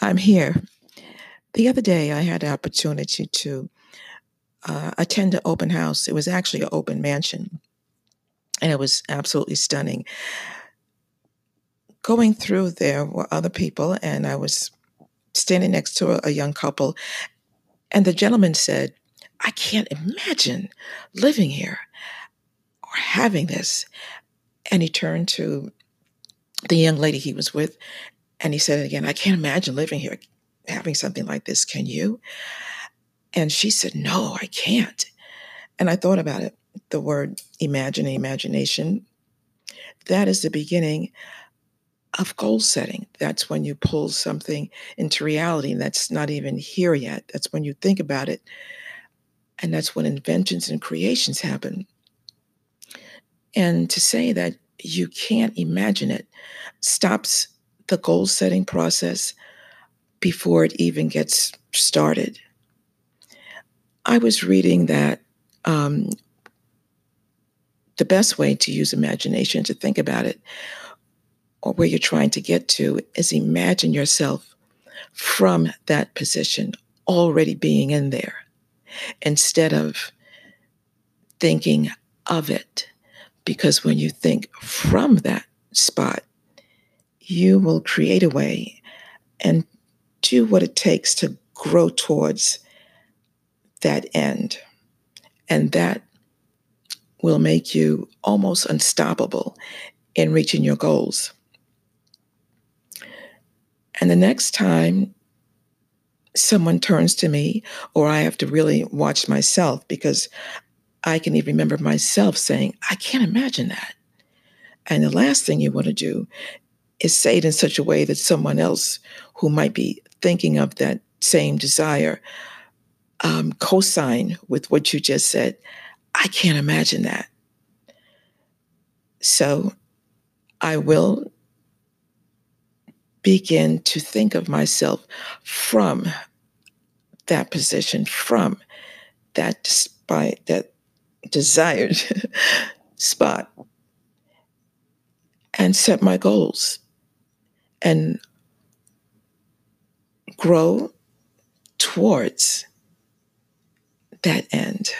I'm here. The other day I had the opportunity to uh attend an open house. It was actually an open mansion. And it was absolutely stunning. Going through there were other people and I was standing next to a, a young couple and the gentleman said, "I can't imagine living here or having this." And he turned to the young lady he was with And he said again, I can't imagine living here, having something like this. Can you? And she said, no, I can't. And I thought about it. The word imagine, imagination, that is the beginning of goal setting. That's when you pull something into reality and that's not even here yet. That's when you think about it. And that's when inventions and creations happen. And to say that you can't imagine it stops the goal setting process before it even gets started. I was reading that um the best way to use imagination to think about it or where you're trying to get to is imagine yourself from that position already being in there instead of thinking of it because when you think from that spot you will create a way and do what it takes to grow towards that end. And that will make you almost unstoppable in reaching your goals. And the next time someone turns to me or I have to really watch myself because I can even remember myself saying, I can't imagine that. And the last thing you want to do is say it in such a way that someone else who might be thinking of that same desire um cosign with what you just said. I can't imagine that. So i will begin to think of myself from that position from that despite that desired spot and set my goals and grow towards that end.